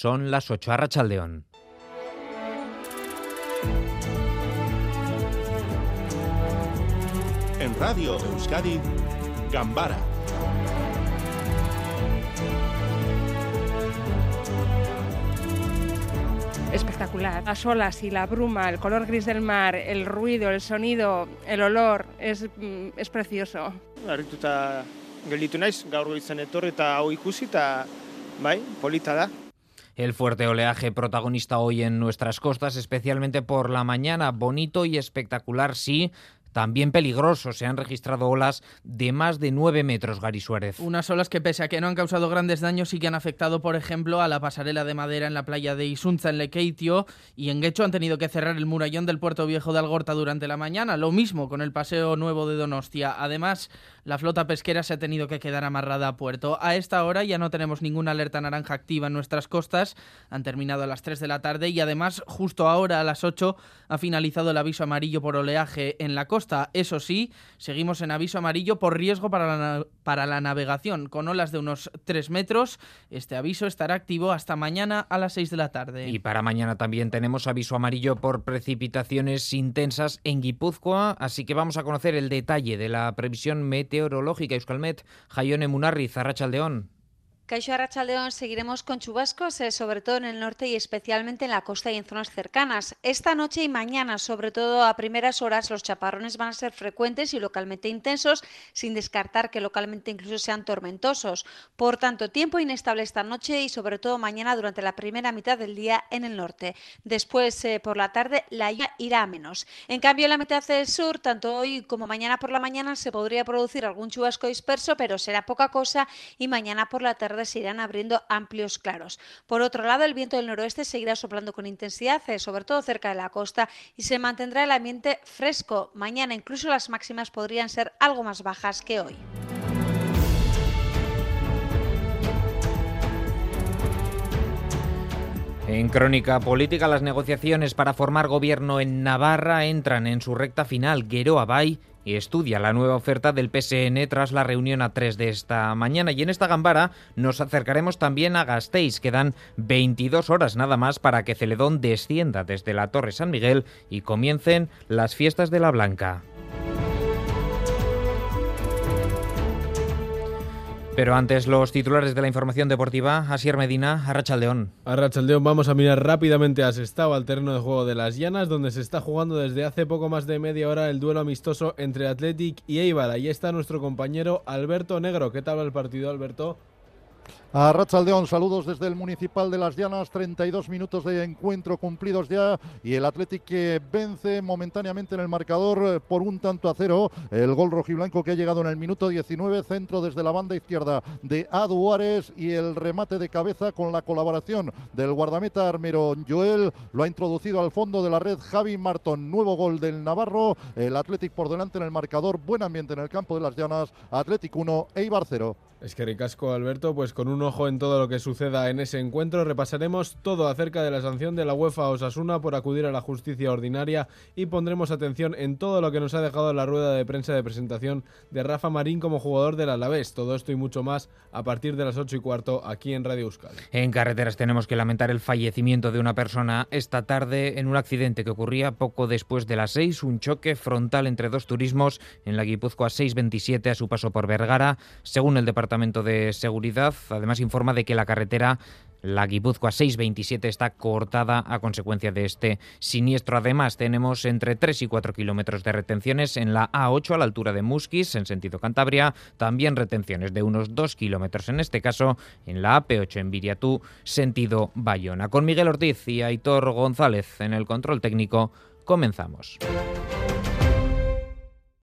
Son las 8 a Rachaldeón. En Radio Euskadi, Gambara espectacular. Las olas y la bruma, el color gris del mar, el ruido, el sonido, el olor, es, mm, es precioso. Harrituta gelditu naiz, gaur izan etorri eta hau ikusi eta bai, polita da. El fuerte oleaje protagonista hoy en nuestras costas, especialmente por la mañana, bonito y espectacular, sí, también peligroso. Se han registrado olas de más de 9 metros, Gary Suárez. Unas olas que, pese a que no han causado grandes daños, sí que han afectado, por ejemplo, a la pasarela de madera en la playa de Isunza, en Lekeitio, y en Guecho han tenido que cerrar el murallón del puerto viejo de Algorta durante la mañana. Lo mismo con el paseo nuevo de Donostia. Además, la flota pesquera se ha tenido que quedar amarrada a puerto. A esta hora ya no tenemos ninguna alerta naranja activa en nuestras costas. Han terminado a las 3 de la tarde y además, justo ahora a las 8, ha finalizado el aviso amarillo por oleaje en la costa eso sí, seguimos en aviso amarillo por riesgo para la, para la navegación, con olas de unos 3 metros. Este aviso estará activo hasta mañana a las 6 de la tarde. Y para mañana también tenemos aviso amarillo por precipitaciones intensas en Guipúzcoa, así que vamos a conocer el detalle de la previsión meteorológica. Euskalmet, Jaione Munarri, Zarrachaldeón. Caixo Arrachaldeón seguiremos con chubascos, eh, sobre todo en el norte y especialmente en la costa y en zonas cercanas. Esta noche y mañana, sobre todo a primeras horas, los chaparrones van a ser frecuentes y localmente intensos, sin descartar que localmente incluso sean tormentosos. Por tanto, tiempo inestable esta noche y sobre todo mañana durante la primera mitad del día en el norte. Después, eh, por la tarde, la lluvia irá a menos. En cambio, en la mitad del sur, tanto hoy como mañana por la mañana, se podría producir algún chubasco disperso, pero será poca cosa y mañana por la tarde se irán abriendo amplios claros. Por otro lado, el viento del noroeste seguirá soplando con intensidad, eh, sobre todo cerca de la costa, y se mantendrá el ambiente fresco. Mañana incluso las máximas podrían ser algo más bajas que hoy. En crónica política, las negociaciones para formar gobierno en Navarra entran en su recta final. Guero Abay y estudia la nueva oferta del PSN tras la reunión a 3 de esta mañana. Y en esta gambara nos acercaremos también a Gasteiz. Quedan 22 horas nada más para que Celedón descienda desde la Torre San Miguel y comiencen las fiestas de la Blanca. Pero antes los titulares de la información deportiva, Asier Medina, Arrachaldeón. Arrachaldeón, vamos a mirar rápidamente a Sestao, al terreno de juego de las Llanas, donde se está jugando desde hace poco más de media hora el duelo amistoso entre Athletic y Eibar. Ahí está nuestro compañero Alberto Negro. ¿Qué tal el partido, Alberto? A Rachaldeón, saludos desde el Municipal de Las Llanas, 32 minutos de encuentro cumplidos ya y el Athletic vence momentáneamente en el marcador por un tanto a cero. El gol rojiblanco que ha llegado en el minuto 19, centro desde la banda izquierda de Aduares y el remate de cabeza con la colaboración del guardameta armero Joel. Lo ha introducido al fondo de la red Javi Martón. Nuevo gol del Navarro. El Athletic por delante en el marcador. Buen ambiente en el campo de Las Llanas. Athletic 1, Eibar 0. Es que ricasco, Alberto, pues con un ojo en todo lo que suceda en ese encuentro, repasaremos todo acerca de la sanción de la UEFA a Osasuna por acudir a la justicia ordinaria y pondremos atención en todo lo que nos ha dejado la rueda de prensa de presentación de Rafa Marín como jugador del Alavés. Todo esto y mucho más a partir de las 8 y cuarto aquí en Radio Euskal. En carreteras tenemos que lamentar el fallecimiento de una persona esta tarde en un accidente que ocurría poco después de las 6, un choque frontal entre dos turismos en la Guipúzcoa 627 a su paso por Vergara, según el departamento Departamento de Seguridad. Además informa de que la carretera la Guipúzcoa 627 está cortada a consecuencia de este siniestro. Además, tenemos entre 3 y 4 kilómetros de retenciones en la A8 a la altura de Musquis, en sentido Cantabria. También retenciones de unos 2 kilómetros, en este caso en la AP8 en Viriatú, sentido Bayona. Con Miguel Ortiz y Aitor González en el control técnico, comenzamos.